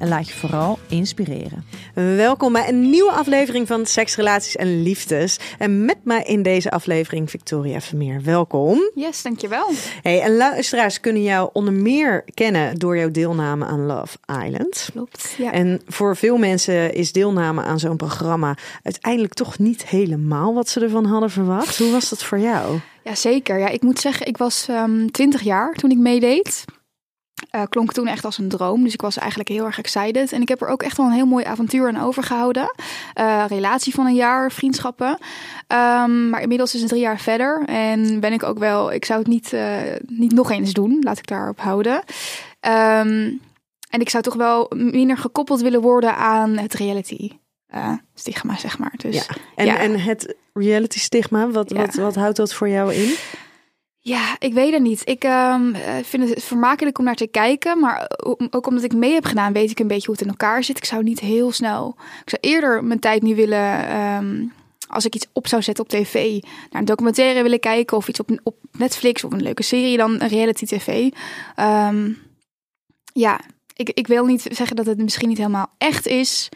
en laat je vooral inspireren. Welkom bij een nieuwe aflevering van Seks, Relaties en Liefdes. En met mij in deze aflevering Victoria Vermeer. Welkom. Yes, dankjewel. Hey, en luisteraars kunnen jou onder meer kennen door jouw deelname aan Love Island. Klopt. Ja. En voor veel mensen is deelname aan zo'n programma uiteindelijk toch niet helemaal wat ze ervan hadden verwacht. Hoe was dat voor jou? ja, zeker. Ja, ik moet zeggen, ik was ehm 20 jaar toen ik meedeed. Eh, klonk toen echt als een droom. Dus ik was eigenlijk heel erg excited. En ik heb er ook echt wel een heel mooi avontuur aan overgehouden. Eh, relatie van een jaar, vriendschappen. Ehm, maar inmiddels is het drie jaar verder. En ben ik ook wel, ik zou het niet, eh, niet nog eens doen. Laat ik daarop houden. Ehm, en ik zou toch wel minder gekoppeld willen worden aan het reality stigma, zeg maar. Dus Ja. En, ja. en het reality stigma, wat, Ja. wat, wat houdt dat voor jou in? Ja, ik weet het niet. Ik ehm, eh, vind het vermakelijk om naar te kijken. Maar ook omdat ik mee heb gedaan, weet ik een beetje hoe het in elkaar zit. Ik zou niet heel snel. Ik zou eerder mijn tijd nu willen. ehm, als ik iets op zou zetten op tv, naar een documentaire willen kijken. Of iets op, op Netflix of een leuke serie dan een reality tv. Ehm, ja, ik, ik wil niet zeggen dat het misschien niet helemaal echt is.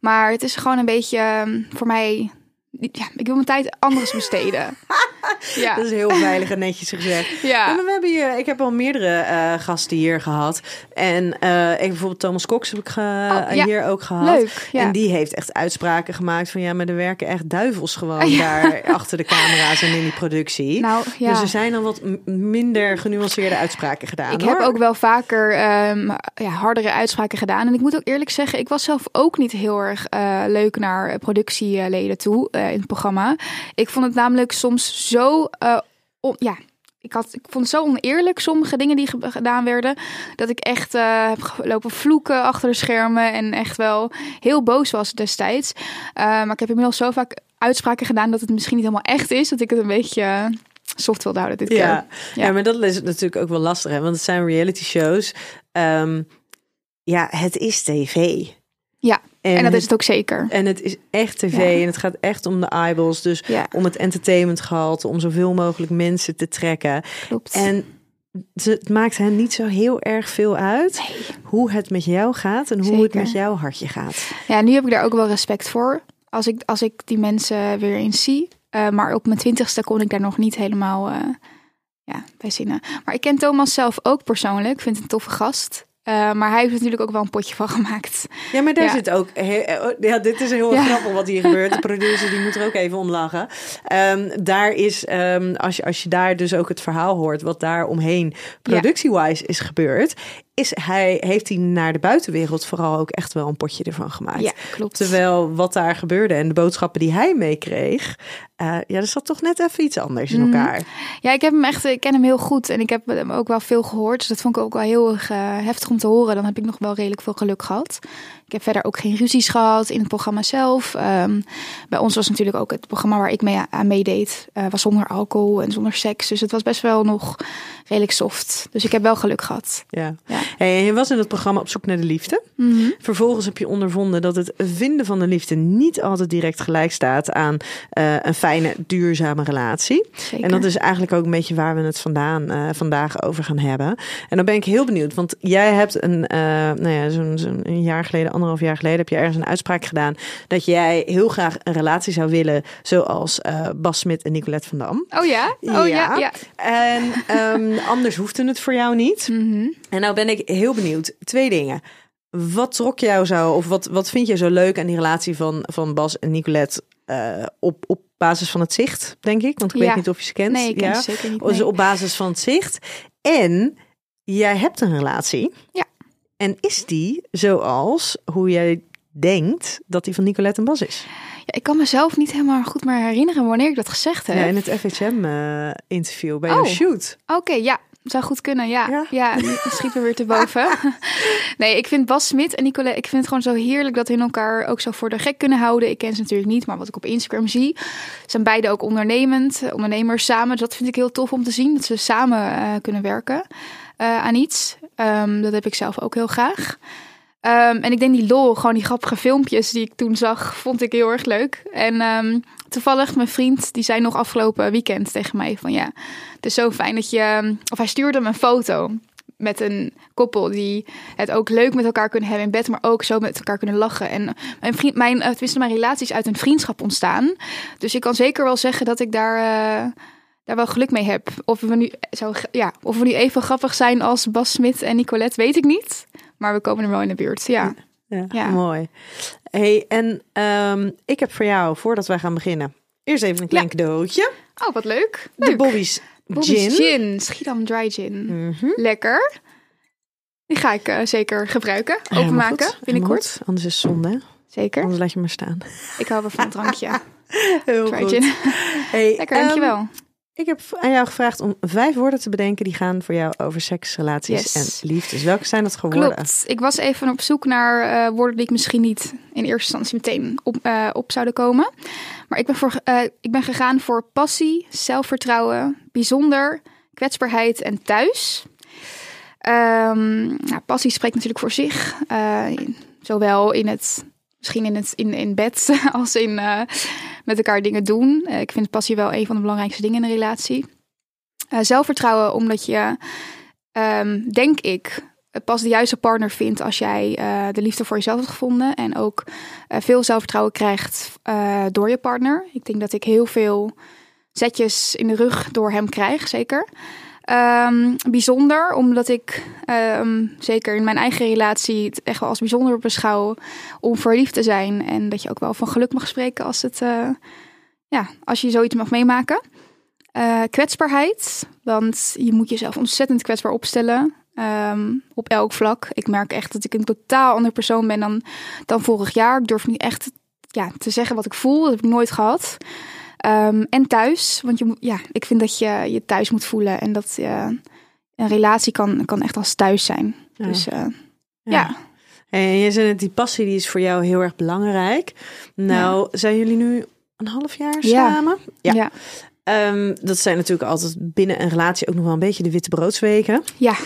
Maar het is gewoon een beetje voor mij. Ja, ik wil mijn tijd anders besteden. ja. Dat is heel veilig en netjes gezegd. Ja, maar we hebben hier, ik heb al meerdere eh, gasten hier gehad. En eh, ik bijvoorbeeld Thomas Cox heb ik ge- Oh, ja. hier ook gehad. Leuk. Ja. En die heeft echt uitspraken gemaakt van ja, maar er werken echt duivels gewoon daar achter de camera's en in die productie. nou, ja. Dus er zijn dan wat minder genuanceerde uitspraken gedaan. ik hoor. heb ook wel vaker ehm, ja, hardere uitspraken gedaan. En ik moet ook eerlijk zeggen, ik was zelf ook niet heel erg eh, leuk naar productieleden toe in het programma. Ik vond het namelijk soms zo. Eh, on- ja, ik, had, ik vond het zo oneerlijk, sommige dingen die ge- gedaan werden. Dat ik echt eh, heb gelopen vloeken achter de schermen. En echt wel heel boos was destijds. Eh, maar ik heb inmiddels zo vaak uitspraken gedaan dat het misschien niet helemaal echt is. Dat ik het een beetje eh, soft wilde houden dit Ja. keer. Ja. maar dat is natuurlijk ook wel lastig, hè? want het zijn reality shows. Ehm, ja, het is tv. Ja, En dat is het ook zeker. En het is echt tv Ja. en het gaat echt om de eyeballs. Dus Ja, om het entertainmentgehalte, om zoveel mogelijk mensen te trekken. klopt. En het maakt hen niet zo heel erg veel uit hoe het met jou gaat en hoe het met jouw hartje gaat. Ja, nu heb ik daar ook wel respect voor. Als ik, als ik die mensen weer eens zie. Eh, maar op mijn twintigste kon ik daar nog niet helemaal eh, ja, bij zinnen. Maar ik ken Thomas zelf ook persoonlijk. Ik vind het een toffe gast. Eh, maar hij heeft natuurlijk ook wel een potje van gemaakt. Ja, maar daar Ja. zit ook. he- oh, ja, dit is heel Ja. grappig wat hier gebeurt. De producer die moet er ook even om lachen. Ehm, daar is, ehm, als, je, als je daar dus ook het verhaal hoort, wat daar omheen productie-wise is gebeurd, is hij, heeft hij naar de buitenwereld vooral ook echt wel een potje ervan gemaakt. Ja, klopt. Terwijl wat daar gebeurde en de boodschappen die hij meekreeg, eh ja, er zat toch net even iets anders in Mhm. elkaar. Ja, ik heb hem echt, ik ken hem heel goed en ik heb hem ook wel veel gehoord. Dus dat vond ik ook wel heel erg eh, heftig om te horen. Dan heb ik nog wel redelijk veel geluk gehad. Ik heb verder ook geen ruzies gehad in het programma zelf. Ehm, bij ons was natuurlijk ook het programma waar ik mee aan meedeed, eh, was zonder alcohol en zonder seks. Dus het was best wel nog redelijk soft. Dus ik heb wel geluk gehad. Ja. Ja. Hey, en je was in het programma op zoek naar de liefde. Mhm. Vervolgens heb je ondervonden dat het vinden van de liefde niet altijd direct gelijk staat aan eh, een fijne, duurzame relatie. Zeker. En dat is eigenlijk ook een beetje waar we het vandaan eh, vandaag over gaan hebben. En dan ben ik heel benieuwd, want jij hebt een, nou ja, zo'n zo'n een jaar geleden, anderhalf jaar geleden, heb je ergens een uitspraak gedaan dat jij heel graag een relatie zou willen, zoals eh, Bas Smit en Nicolette van Dam. Oh ja? Oh ja, Ja. ja. En ehm, anders hoefde het voor jou niet. Mhm. En nou ben ik heel benieuwd. Twee dingen. Wat trok jou zo, of wat, wat vind je zo leuk aan die relatie van, van Bas en Nicolette eh, op, op basis van het zicht, denk ik? Want ik Ja. weet niet of je ze kent. Nee, ik ken ja. ze zeker niet. Dus op basis van het zicht. En jij hebt een relatie. Ja. En is die zoals hoe jij denkt dat die van Nicolette en Bas is? Ja, ik kan mezelf niet helemaal goed meer herinneren wanneer ik dat gezegd heb. Ja, in het FHM-interview bij Oh. shoot. Oké, ja. Zou goed kunnen, ja. Ja. Ja, schiet me weer te boven. nee, ik vind Bas Smit en Nicolette, ik vind het gewoon zo heerlijk dat hun elkaar ook zo voor de gek kunnen houden. Ik ken ze natuurlijk niet, maar wat ik op Instagram zie, zijn beide ook ondernemend, eh, ondernemers samen. Dat vind ik heel tof om te zien, dat ze samen eh, kunnen werken eh, aan iets. Ehm, dat heb ik zelf ook heel graag. Ehm, en ik denk die lol, gewoon die grappige filmpjes die ik toen zag, vond ik heel erg leuk. En ehm, toevallig mijn vriend, die zei nog afgelopen weekend tegen mij van ja, het is zo fijn dat je... Of hij stuurde me een foto met een koppel die het ook leuk met elkaar kunnen hebben in bed, maar ook zo met elkaar kunnen lachen. En mijn vriend, mijn, eh, tenminste mijn relaties uit een vriendschap ontstaan. Dus ik kan zeker wel zeggen dat ik daar, eh, daar wel geluk mee heb. Of we, nu, zo, ja, of we nu even grappig zijn als Bas Smit en Nicolette, weet ik niet. Maar we komen er wel in de buurt, ja. Ja, Ja. mooi. Hey, en ehm, ik heb voor jou, voordat wij gaan beginnen, eerst even een klein cadeautje. Oh, wat leuk. De. Bobby's, Bobby's Gin. gin. Schiedam Dry Gin. Mhm. Lekker. Die ga ik eh, zeker gebruiken, openmaken goed, binnenkort. goed. Anders is het zonde, hè? Zeker. Anders laat je maar staan. Ik hou wel van een drankje. Heel Dry gin. Hey, Lekker, ehm, dankjewel. Ik heb aan jou gevraagd om vijf woorden te bedenken die gaan voor jou over seks, relaties Yes. en liefdes. Welke zijn dat geworden? Klopt. Ik was even op zoek naar eh, woorden die ik misschien niet in eerste instantie meteen op, eh, op zouden komen. Maar ik ben, voor, eh, ik ben gegaan voor passie, zelfvertrouwen, bijzonder, kwetsbaarheid en thuis. Ehm, nou, passie spreekt natuurlijk voor zich. Zowel in het, misschien in, het, in, in bed als in eh, met elkaar dingen doen. Eh, ik vind passie wel een van de belangrijkste dingen in een relatie. Eh, zelfvertrouwen omdat je, ehm, denk ik, pas de juiste partner vindt als jij de liefde voor jezelf hebt gevonden. En ook veel zelfvertrouwen krijgt door je partner. Ik denk dat ik heel veel zetjes in de rug door hem krijg, zeker. Ehm, bijzonder, omdat ik ehm, zeker in mijn eigen relatie het echt wel als bijzonder beschouw om verliefd te zijn. En dat je ook wel van geluk mag spreken als, het, eh, ja, als je zoiets mag meemaken. Eh, kwetsbaarheid, want je moet jezelf ontzettend kwetsbaar opstellen. ehm, op elk vlak. Ik merk echt dat ik een totaal ander persoon ben dan, dan vorig jaar. Ik durf niet echt ja, te zeggen wat ik voel. Dat heb ik nooit gehad. Ehm, en thuis, want je moet, ja, ik vind dat je je thuis moet voelen. En dat eh, een relatie kan, kan echt als thuis zijn. Ja. Dus eh, ja. En je zei net, die passie die is voor jou heel erg belangrijk. Nou, zijn jullie nu een half jaar Ja. samen? Ja. Ja. Ehm, dat zijn natuurlijk altijd binnen een relatie ook nog wel een beetje de witte broodsweken. ja.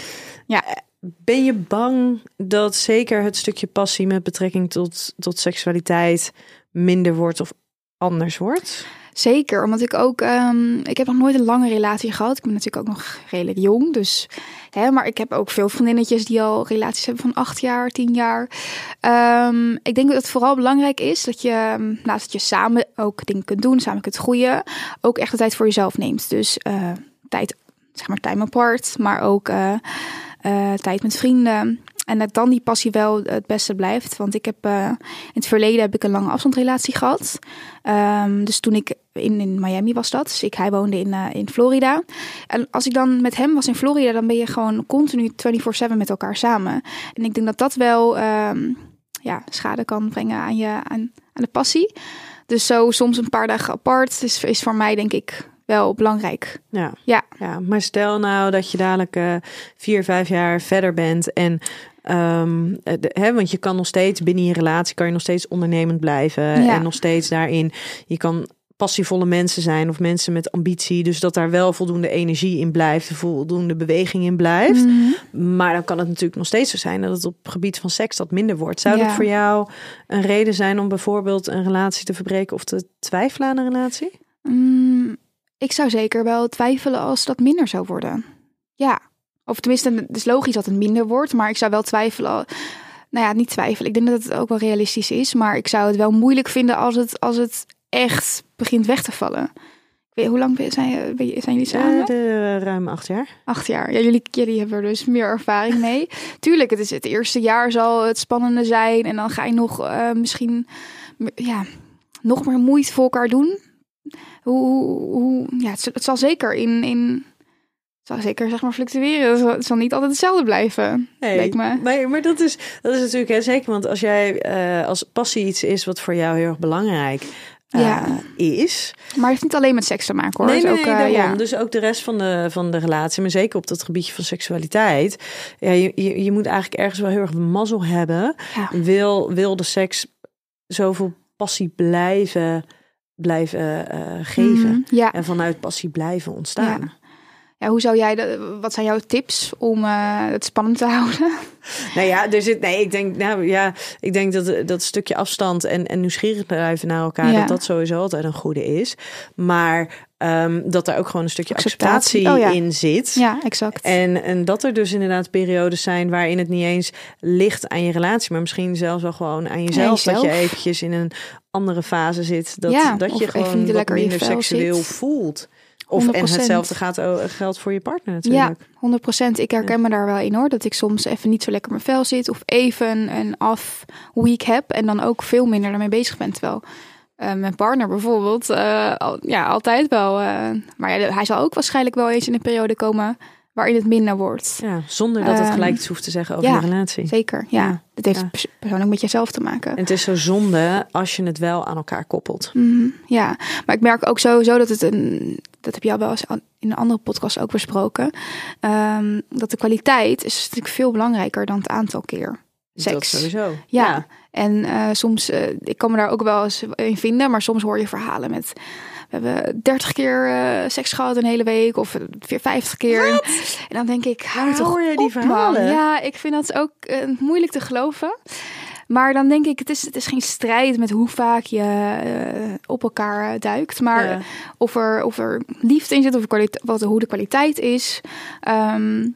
Ben je bang dat zeker het stukje passie met betrekking tot, tot seksualiteit minder wordt of anders wordt? Zeker, omdat ik ook, ehm, ik heb nog nooit een lange relatie gehad. Ik ben natuurlijk ook nog redelijk jong, dus, hè, maar ik heb ook veel vriendinnetjes die al relaties hebben van acht jaar, tien jaar. Ehm, ik denk dat het vooral belangrijk is dat je, ehm, naast dat je samen ook dingen kunt doen, samen kunt groeien, ook echt de tijd voor jezelf neemt. Dus eh, tijd, zeg maar time apart, maar ook eh, eh, tijd met vrienden. En dat dan die passie wel het beste blijft. Want ik heb in het verleden heb ik een lange afstandsrelatie gehad. Ehm, dus toen ik in, in Miami was dat. Dus ik, hij woonde in, eh, in Florida. En als ik dan met hem was in Florida, dan ben je gewoon continu 24-7 met elkaar samen. En ik denk dat dat wel ehm, ja, schade kan brengen aan, je, aan, aan de passie. Dus zo soms een paar dagen apart is, is voor mij denk ik wel belangrijk. Ja. Ja. ja. Maar stel nou dat je dadelijk eh, vier, vijf jaar verder bent en ehm, eh, de, hè, want je kan nog steeds binnen je relatie kan je nog steeds ondernemend blijven Ja. en nog steeds daarin. Je kan passievolle mensen zijn of mensen met ambitie, dus dat daar wel voldoende energie in blijft, voldoende beweging in blijft. Mhm. Maar dan kan het natuurlijk nog steeds zo zijn dat het op het gebied van seks dat minder wordt. Zou Ja. dat voor jou een reden zijn om bijvoorbeeld een relatie te verbreken of te twijfelen aan een relatie? Mm, ik zou zeker wel twijfelen als dat minder zou worden. Ja. Of tenminste, het is logisch dat het minder wordt, maar ik zou wel twijfelen. Nou ja, niet twijfelen. Ik denk dat het ook wel realistisch is, maar ik zou het wel moeilijk vinden als het, als het echt begint weg te vallen. Weet, hoe lang zijn, zijn jullie samen? Eh, de, ruim acht jaar. Acht jaar. Ja, jullie, jullie hebben er dus meer ervaring mee. Tuurlijk, het is het eerste jaar zal het spannende zijn. En dan ga je nog eh, misschien ja, nog meer moeite voor elkaar doen. Hoe, hoe, ja, het, het zal zeker in, in zal zeker zeg maar fluctueren. Het zal, het zal niet altijd hetzelfde blijven, Nee, leek me. Maar, maar dat, is, dat is natuurlijk hè, zeker, want als jij eh, als passie iets is wat voor jou heel erg belangrijk eh, Ja. is. Maar het heeft niet alleen met seks te maken hoor. Nee, nee, is nee, ook, eh, daarom. ja. Dus ook de rest van de, van de relatie, maar zeker op dat gebiedje van seksualiteit. Ja, je, je, je moet eigenlijk ergens wel heel erg mazzel hebben. Ja. Wil, wil de seks zoveel passie blijven, blijven eh, geven. Mhm, ja. En vanuit passie blijven ontstaan. Ja. hoe zou jij, de, wat zijn jouw tips om eh, het spannend te houden? Nou ja, er zit. Nee, ik denk, nou ja, ik denk dat dat stukje afstand en, en nieuwsgierig blijven naar elkaar, Ja. dat dat sowieso altijd een goede is. Maar ehm, dat er ook gewoon een stukje Acceptatie. acceptatie, Oh ja. in zit. Ja, exact. En, en dat er dus inderdaad periodes zijn waarin het niet eens ligt aan je relatie, maar misschien zelfs wel gewoon aan jezelf. Dat je eventjes in een andere fase zit. Dat, Ja, dat je gewoon wat minder seksueel zit. voelt. Of en 100%. hetzelfde gaat, o- geldt voor je partner Ja, natuurlijk. 100%. Ik herken me daar wel in hoor. Dat ik soms even niet zo lekker mijn vel zit. Of even een off week heb. En dan ook veel minder daarmee bezig ben. Terwijl eh, mijn partner bijvoorbeeld, eh, al- ja, altijd wel. eh, maar ja, hij zal ook waarschijnlijk wel eens in een periode komen waarin het minder wordt. Ja, zonder dat het Ehm, gelijk iets hoeft te zeggen over ja, je relatie. Zeker, ja. Ja, Het heeft ja. persoonlijk met jezelf te maken. En het is zo zonde als je het wel aan elkaar koppelt. Mhm, ja, maar ik merk ook sowieso dat het een. Dat heb je al wel eens in een andere podcast ook besproken. ehm, dat de kwaliteit is natuurlijk veel belangrijker dan het aantal keer. Dat Seks. sowieso. Ja. En eh, soms, eh, ik kan me daar ook wel eens in vinden, maar soms hoor je verhalen met. We hebben 30 keer eh, seks gehad een hele week of weer 50 keer. En, en dan denk ik, hou toch hoor je die op, man. verhalen? Ja, ik vind dat ook eh, moeilijk te geloven. Maar dan denk ik, het is, het is geen strijd met hoe vaak je eh, op elkaar duikt. Maar Ja. of, er, of er liefde in zit, of wat, hoe de kwaliteit is. Ehm,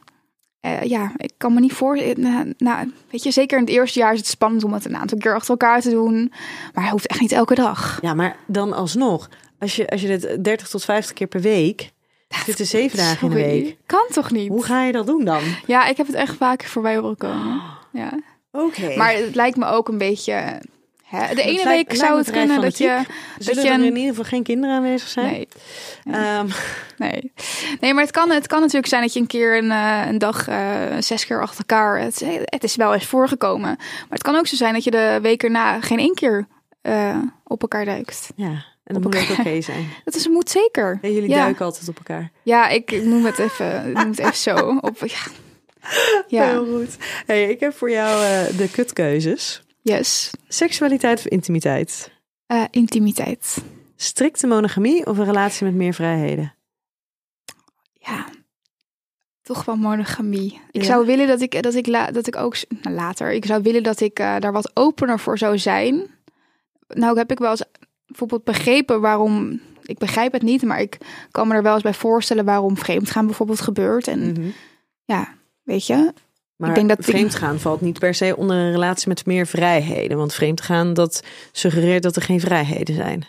eh, ja, ik kan me niet voor. eh, Nou, nou, weet je, zeker in het eerste jaar is het spannend om het een aantal keer achter elkaar te doen. Maar hij hoeft echt niet elke dag. Ja, maar dan alsnog, als je, als je dit 30 tot 50 keer per week, zitten zeven dagen in de week. Kan toch niet? Hoe ga je dat doen dan? Ja, ik heb het echt vaak voorbij horen komen. Ja. Oké. Maar het lijkt me ook een beetje. Hè, de ene lijkt- week zou het kunnen dat je. Zullen dat je er in ieder geval geen kinderen aanwezig zijn? Nee, Ehm, nee. Nee, maar het kan, het kan natuurlijk zijn dat je een keer een, eh, een dag eh, zes keer achter elkaar. Het, het is wel eens voorgekomen. Maar het kan ook zo zijn dat je de week erna geen één keer eh, op elkaar duikt. ja, en dat moet ook oké zijn. Dat is, moet zeker. En jullie Ja. duiken altijd op elkaar. Ja, ik ik noem het even, ik noem het even zo. Op, ja. ja, Heel goed. Hey, ik heb voor jou eh, de kutkeuzes. yes. Seksualiteit of intimiteit? Eh, intimiteit. Strikte monogamie of een relatie met meer vrijheden? Ja, toch wel monogamie. Ik Ja. zou willen dat ik, dat ik, la, dat ik ook nou, later, ik zou willen dat ik eh, daar wat opener voor zou zijn. Nou, heb ik wel eens bijvoorbeeld begrepen waarom. Ik begrijp het niet, maar ik kan me er wel eens bij voorstellen waarom vreemdgaan bijvoorbeeld gebeurt. En Mhm. ja, weet je, Maar Ik denk dat- vreemdgaan valt niet per se onder een relatie met meer vrijheden. Want vreemdgaan, dat suggereert dat er geen vrijheden zijn.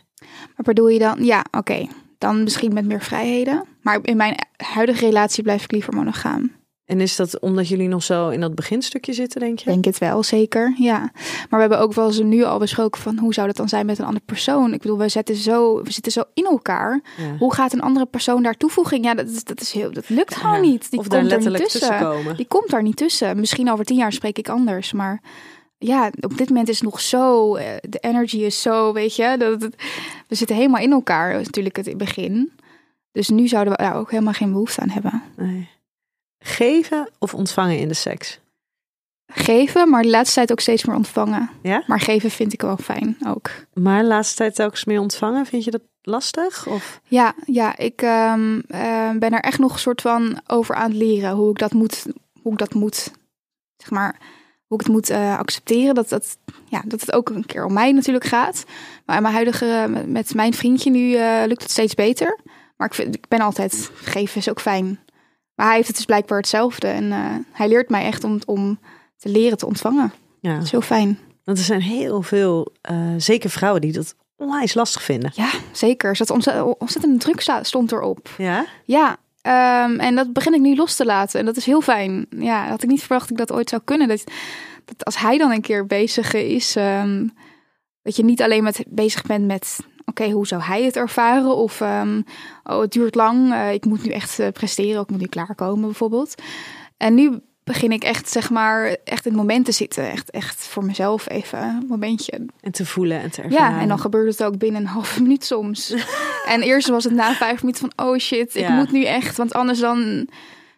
maar bedoel je dan? Ja, oké. Dan misschien met meer vrijheden. Maar in mijn huidige relatie blijf ik liever monogaam. En is dat omdat jullie nog zo in dat beginstukje zitten, denk je? Ik denk het wel, zeker. Ja. Maar we hebben ook wel eens nu al besproken van hoe zou dat dan zijn met een andere persoon. Ik bedoel, we, zetten zo, we zitten zo in elkaar. Ja. Hoe gaat een andere persoon daar toevoeging? Ja, dat, is, dat, is heel, dat lukt gewoon Ja. niet. Die of daar komt er niet letterlijk tussen. tussen komen. Die komt daar niet tussen. Misschien over tien jaar spreek ik anders. Maar ja, op dit moment is het nog zo. eh, De energy is zo, weet je. Dat, we zitten helemaal in elkaar. Natuurlijk het begin. Dus nu zouden we daar ook helemaal geen behoefte aan hebben. Nee. Geven of ontvangen in de seks? Geven, maar de laatste tijd ook steeds meer ontvangen. Ja? Maar geven vind ik wel fijn ook. Maar de laatste tijd telkens meer ontvangen. Vind je dat lastig? Of? Ja, ja ik ehm, eh, ben er echt nog een soort van over aan het leren. Hoe ik dat moet, hoe ik dat moet, zeg maar, hoe ik het moet eh, accepteren. Dat, dat, ja, dat het ook een keer om mij natuurlijk gaat. Maar in mijn huidige, met, mijn vriendje nu eh, lukt het steeds beter. Maar ik, vind, ik ben altijd, geven is ook fijn. Maar hij heeft het dus blijkbaar hetzelfde. En eh, hij leert mij echt om, om te leren te ontvangen. Ja. Dat is heel fijn. Want er zijn heel veel, eh, zeker vrouwen, die dat onwijs lastig vinden. Ja, zeker. Er zat ontzettend, ontzettend druk stond erop. Ja? Ja, ehm, en dat begin ik nu los te laten. En dat is heel fijn. Ja, had ik niet verwacht dat ik dat ooit zou kunnen. Dat, dat als hij dan een keer bezig is, ehm, dat je niet alleen met bezig bent met oké, hoe zou hij het ervaren? Of ehm, oh, het duurt lang, eh, ik moet nu echt eh, presteren, ik moet nu klaarkomen bijvoorbeeld. En nu begin ik echt, zeg maar, echt in het moment te zitten. Echt, echt voor mezelf even een momentje. En te voelen en te ervaren. Ja, en dan gebeurt het ook binnen een halve minuut soms. en eerst was het na vijf minuten van, oh shit, ik Ja. moet nu echt, want anders dan...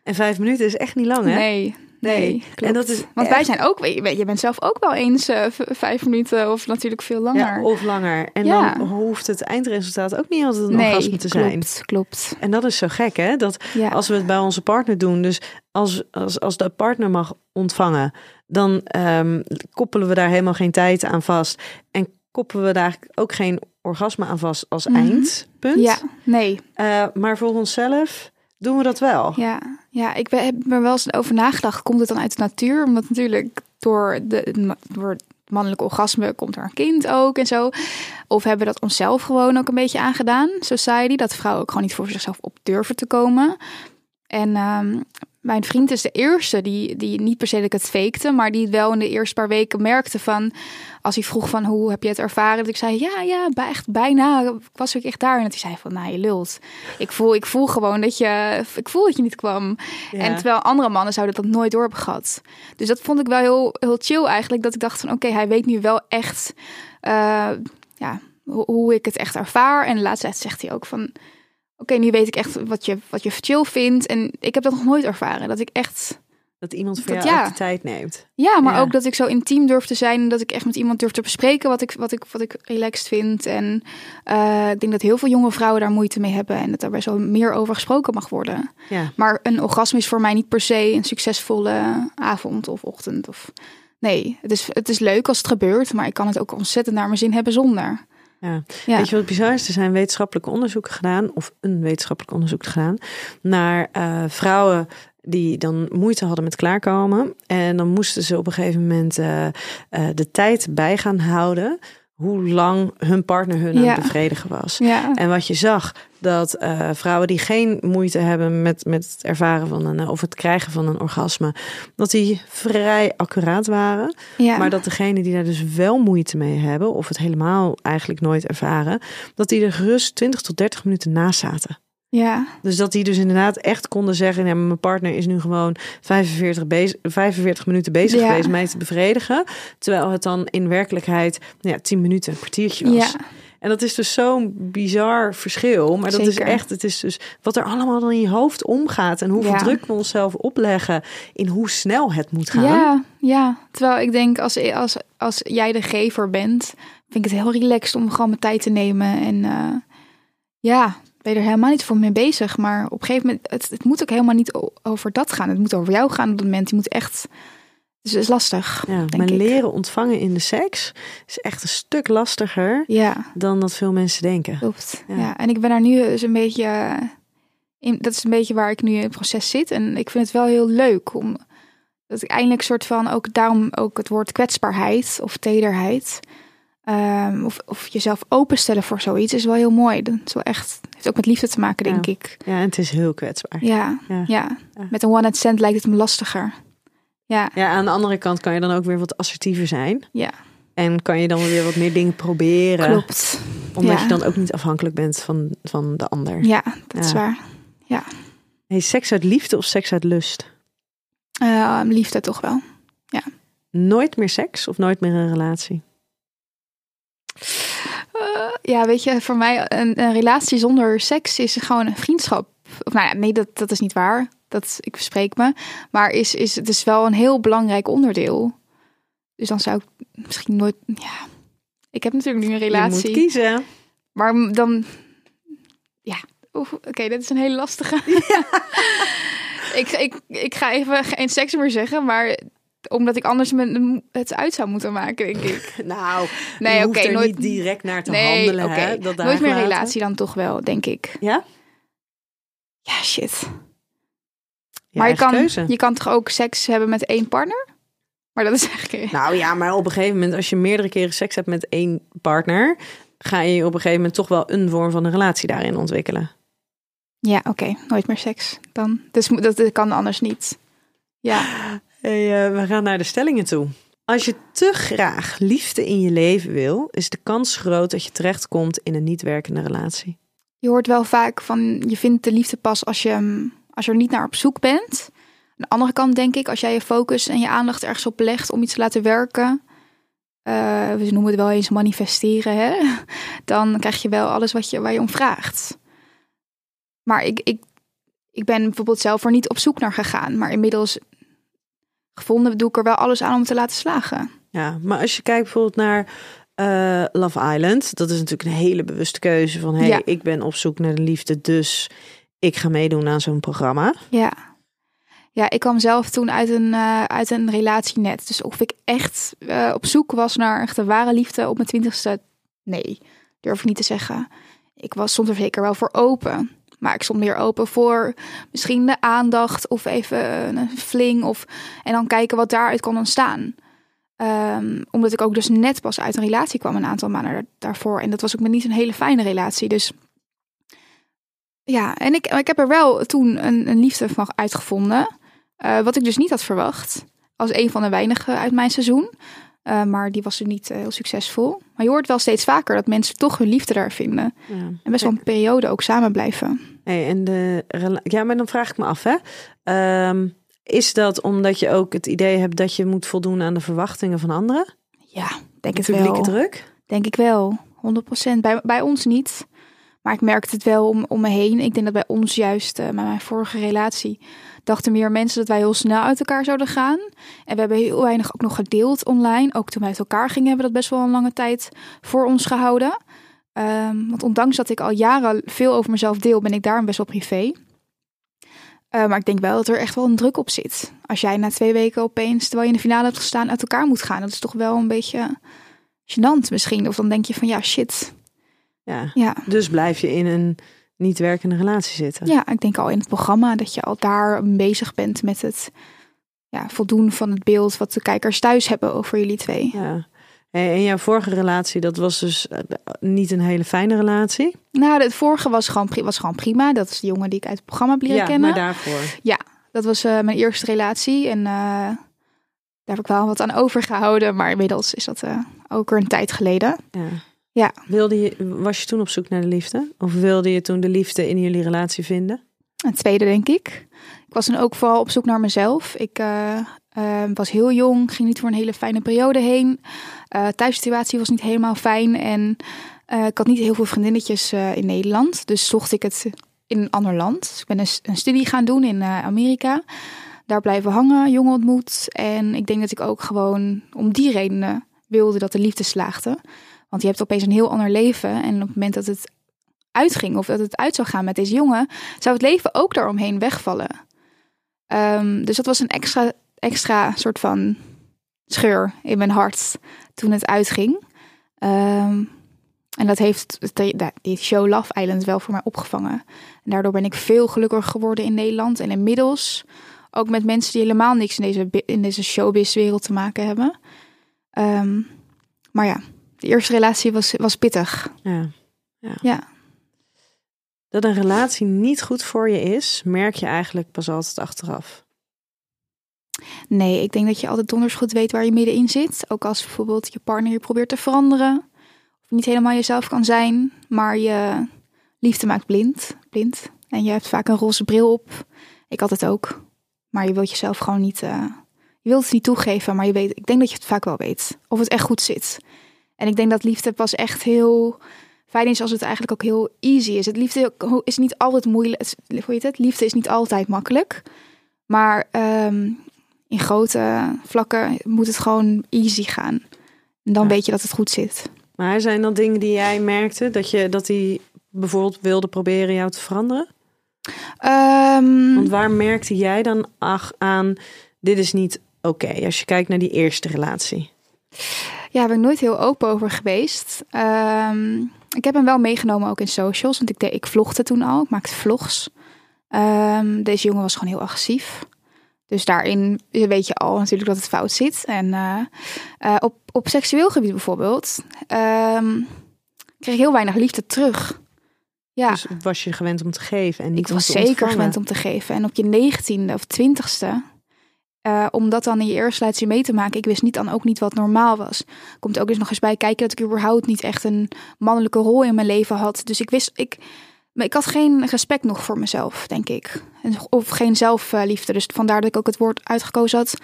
En vijf minuten is echt niet lang, hè? Nee, nee, klopt. En dat is Want wij zijn ook, je, bent zelf ook wel eens eh, vijf minuten of natuurlijk veel langer. Ja, of langer. En Ja. dan hoeft het eindresultaat ook niet altijd een nee, orgasme te zijn. klopt, klopt. En dat is zo gek, hè? Dat Ja. als we het bij onze partner doen, dus als, als, als de partner mag ontvangen, dan ehm, koppelen we daar helemaal geen tijd aan vast. En koppelen we daar ook geen orgasme aan vast als Mhm. eindpunt. Ja, nee, Eh, maar voor onszelf doen we dat wel. Ja, ja ik heb er wel eens over nagedacht. Komt het dan uit de natuur? Omdat natuurlijk door, de, door het mannelijke orgasme komt er een kind ook en zo. Of hebben we dat onszelf gewoon ook een beetje aangedaan, society. Dat vrouwen ook gewoon niet voor zichzelf op durven te komen. En ehm, mijn vriend is de eerste die, die niet per se dat ik het fakte, maar die het wel in de eerste paar weken merkte van, als hij vroeg van hoe heb je het ervaren, dat ik zei ja, ja, echt bijna, ik was ook echt daar. En dat hij zei van, nou je lult. Ik voel, ik voel gewoon dat je, ik voel dat je niet kwam. Ja. En terwijl andere mannen zouden dat nooit door hebben gehad. Dus dat vond ik wel heel, heel chill eigenlijk, dat ik dacht van, oké, hij weet nu wel echt, eh, ja, hoe, hoe ik het echt ervaar. En de laatste tijd zegt hij ook van, oké, nu weet ik echt wat je, wat je chill vindt. En ik heb dat nog nooit ervaren. Dat ik echt, Dat iemand voor Dat- jou ja. de tijd neemt. ja, maar Ja. ook dat ik zo intiem durf te zijn. En dat ik echt met iemand durf te bespreken wat ik, wat ik, wat ik relaxed vind. En eh, ik denk dat heel veel jonge vrouwen daar moeite mee hebben. En dat daar best wel meer over gesproken mag worden. Ja. Maar een orgasme is voor mij niet per se een succesvolle avond of ochtend. Of... Nee, het is, het is leuk als het gebeurt. Maar ik kan het ook ontzettend naar mijn zin hebben zonder. Ja. Ja. Weet je wat bizar is? Er zijn wetenschappelijke onderzoeken gedaan, of een wetenschappelijk onderzoek gedaan, naar eh, vrouwen die dan moeite hadden met klaarkomen. En dan moesten ze op een gegeven moment eh, eh, de tijd bij gaan houden hoe lang hun partner hun aan Ja. het bevredigen was. Ja, En wat je zag, dat eh, vrouwen die geen moeite hebben met, met het ervaren van een, of het krijgen van een orgasme, dat die vrij accuraat waren. ja. Maar dat degene die daar dus wel moeite mee hebben, of het helemaal eigenlijk nooit ervaren, dat die er gerust 20 tot 30 minuten naast zaten. Ja. Dus dat die dus inderdaad echt konden zeggen: ja, maar mijn partner is nu gewoon 45, bezig, 45 minuten bezig Ja. geweest mij te bevredigen. Terwijl het dan in werkelijkheid nou ja, 10 minuten, een kwartiertje was. Ja. En dat is dus zo'n bizar verschil. Maar dat is echt, het is dus wat er allemaal dan in je hoofd omgaat. En hoeveel Ja. druk we onszelf opleggen in hoe snel het moet gaan. Ja, ja. Terwijl ik denk, als, als, als jij de gever bent, vind ik het heel relaxed om gewoon mijn tijd te nemen. En eh, ja, ben je er helemaal niet voor mee bezig. Maar op een gegeven moment, het, het moet ook helemaal niet over dat gaan. Het moet over jou gaan op dat moment. Je moet echt, dus het is lastig, Ja, denk maar ik. leren ontvangen in de seks is echt een stuk lastiger Ja, dan dat veel mensen denken. klopt. Ja. Ja. en ik ben daar nu dus een beetje, eh, in, dat is een beetje waar ik nu in het proces zit. En ik vind het wel heel leuk om, dat ik eindelijk soort van, ook daarom ook het woord kwetsbaarheid of tederheid. ehm, of, of jezelf openstellen voor zoiets is wel heel mooi. Dat is wel echt, heeft ook met liefde te maken, denk Ja. ik. Ja, en het is heel kwetsbaar. Ja, Ja. ja. Ja. Met een one-night stand lijkt het me lastiger. Ja, Ja, aan de andere kant kan je dan ook weer wat assertiever zijn. ja, En kan je dan weer wat meer dingen proberen. klopt. Omdat Ja. je dan ook niet afhankelijk bent van, van de ander. Ja, dat is Ja. waar. Hey, seks uit liefde of seks uit lust? Eh, liefde toch wel. Nooit meer seks of nooit meer een relatie? Ja, weet je, voor mij een, een relatie zonder seks is gewoon een vriendschap. Of nou ja, nee, dat, dat is niet waar. Dat, ik verspreek me. Maar is, is, het is wel een heel belangrijk onderdeel. Dus dan zou ik misschien nooit... Ja, ik heb natuurlijk nu een Je relatie. moet kiezen. Maar dan... Ja, oké, dat is een hele lastige. ik, ik, ik ga even geen seks meer zeggen, maar omdat ik anders me, het uit zou moeten maken, denk ik. Nou, Nee, oké, er nooit- niet direct naar te nee, handelen. Hè? Dat Nooit meer relatie dan toch wel, denk ik. Ja? Ja, shit. Je maar je kan, keuze. je kan toch ook seks hebben met één partner? Maar dat is eigenlijk... Nou ja, maar op een gegeven moment, als je meerdere keren seks hebt met één partner, ga je op een gegeven moment toch wel een vorm van een relatie daarin ontwikkelen. Ja, oké. Nooit meer seks dan. Dus dat kan anders niet. Ja. Eh, we gaan naar de stellingen toe. Als je te graag liefde in je leven wil, is de kans groot dat je terechtkomt in een niet werkende relatie. Je hoort wel vaak van je vindt de liefde pas als je, als je er niet naar op zoek bent. Aan de andere kant denk ik, als jij je focus en je aandacht ergens op legt om iets te laten werken, uh, we noemen het wel eens manifesteren, hè? dan krijg je wel alles wat je, waar je om vraagt. Maar ik, ik, ik ben bijvoorbeeld zelf er niet op zoek naar gegaan, maar inmiddels gevonden doe ik er wel alles aan om te laten slagen. Ja, maar als je kijkt bijvoorbeeld naar uh, Love Island, dat is natuurlijk een hele bewuste keuze van, hé, hey, ik ben op zoek naar de liefde, dus ik ga meedoen aan zo'n programma. Ja. Ja, ik kwam zelf toen uit een, uh, uit een relatie net. Dus of ik echt uh, op zoek was naar echt de ware liefde op mijn twintigste, nee, durf ik niet te zeggen. Ik was soms er zeker wel voor open. Maar ik stond meer open voor misschien de aandacht of even een fling. Of, en dan kijken wat daaruit kan ontstaan. Um, omdat ik ook dus net pas uit een relatie kwam een aantal maanden daarvoor. En dat was ook niet een hele fijne relatie. Dus ja, en ik, ik heb er wel toen een, een liefde van uitgevonden. Uh, wat ik dus niet had verwacht. Als een van de weinigen uit mijn seizoen. Uh, maar die was er niet uh, heel succesvol. Maar je hoort wel steeds vaker dat mensen toch hun liefde daar vinden. Ja. En best wel een periode ook samen blijven. Hey, en de, ja, maar dan vraag ik me af, hè. Um, is dat omdat je ook het idee hebt dat je moet voldoen aan de verwachtingen van anderen? Ja, denk het wel. Publieke druk? Denk ik wel, 100%. Bij, bij ons niet. Maar ik merkte het wel om, om me heen. Ik denk dat bij ons juist, uh, met mijn vorige relatie, dachten meer mensen dat wij heel snel uit elkaar zouden gaan. En we hebben heel weinig ook nog gedeeld online. Ook toen wij uit elkaar gingen, hebben we dat best wel een lange tijd voor ons gehouden. Um, want ondanks dat ik al jaren veel over mezelf deel, ben ik daarom best wel privé. Uh, maar ik denk wel dat er echt wel een druk op zit. Als jij na twee weken opeens, terwijl je in de finale hebt gestaan, uit elkaar moet gaan. Dat is toch wel een beetje gênant misschien. Of dan denk je van ja, shit. Ja, ja. dus blijf je in een niet werkende relatie zitten. Ja, ik denk al in het programma dat je al daar bezig bent met het ja, voldoen van het beeld wat de kijkers thuis hebben over jullie twee. Ja. En jouw vorige relatie, dat was dus eh, niet een hele fijne relatie? Nou, het vorige was gewoon, was gewoon prima. Dat is de jongen die ik uit het programma heb leren ja, kennen. maar daarvoor? Ja, dat was uh, mijn eerste relatie. En uh, daar heb ik wel wat aan overgehouden. Maar inmiddels is dat uh, ook er een tijd geleden. Ja. Ja. Wilde je, was je toen op zoek naar de liefde? Of wilde je toen de liefde in jullie relatie vinden? Een tweede, denk ik. Ik was dan ook vooral op zoek naar mezelf. Ik uh, was heel jong, ging niet voor een hele fijne periode heen. Uh, thuissituatie was niet helemaal fijn en ik had niet heel veel vriendinnetjes in Nederland. Dus zocht ik het in een ander land. Dus ik ben een, een studie gaan doen in Amerika. Daar blijven hangen, jongen ontmoet. En ik denk dat ik ook gewoon om die redenen wilde dat de liefde slaagde. Want je hebt opeens een heel ander leven. En op het moment dat het uitging of dat het uit zou gaan met deze jongen, zou het leven ook daaromheen wegvallen. Um, dus dat was een extra extra soort van scheur in mijn hart toen het uitging. Um, en dat heeft die show Love Island wel voor mij opgevangen. En daardoor ben ik veel gelukkiger geworden in Nederland. En inmiddels ook met mensen die helemaal niks in deze, in deze showbiz-wereld te maken hebben. Um, maar ja, de eerste relatie was, was pittig. Ja. ja. ja. Dat een relatie niet goed voor je is, merk je eigenlijk pas altijd achteraf. Nee, ik denk dat je altijd donders goed weet waar je middenin zit. Ook als bijvoorbeeld je partner je probeert te veranderen. Of niet helemaal jezelf kan zijn. Maar je liefde maakt blind. blind. En je hebt vaak een roze bril op. Ik had het ook. Maar je wilt jezelf gewoon niet... Uh, je wilt het niet toegeven, maar je weet, ik denk dat je het vaak wel weet. Of het echt goed zit. En ik denk dat liefde pas echt heel fijn is als het eigenlijk ook heel easy is. Het liefde is niet altijd moeilijk. Hoe je het? Liefde is niet altijd makkelijk. Maar um, in grote vlakken moet het gewoon easy gaan. En dan weet je dat het goed zit. Maar zijn dat dingen die jij merkte? Dat je dat hij bijvoorbeeld wilde proberen jou te veranderen? Um, Want waar merkte jij dan ach, aan, dit is niet oké, als je kijkt naar die eerste relatie? Ja, ben ik nooit heel open over geweest. Um, ik heb hem wel meegenomen ook in socials, want ik, deed, ik vlogde toen al, ik maakte vlogs. Um, deze jongen was gewoon heel agressief. Dus daarin weet je al natuurlijk dat het fout zit. En uh, uh, op, op seksueel gebied bijvoorbeeld um, kreeg ik heel weinig liefde terug. Ja. Dus was je gewend om te geven en niet Ik was zeker gewend om te geven. En op je negentiende of twintigste Uh, om dat dan in je eerste mee te maken. Ik wist niet dan ook niet wat normaal was. Komt ook eens nog eens bij kijken dat ik überhaupt niet echt een mannelijke rol in mijn leven had. Dus ik wist, ik, maar ik had geen respect nog voor mezelf, denk ik. Of geen zelfliefde. Dus vandaar dat ik ook het woord uitgekozen had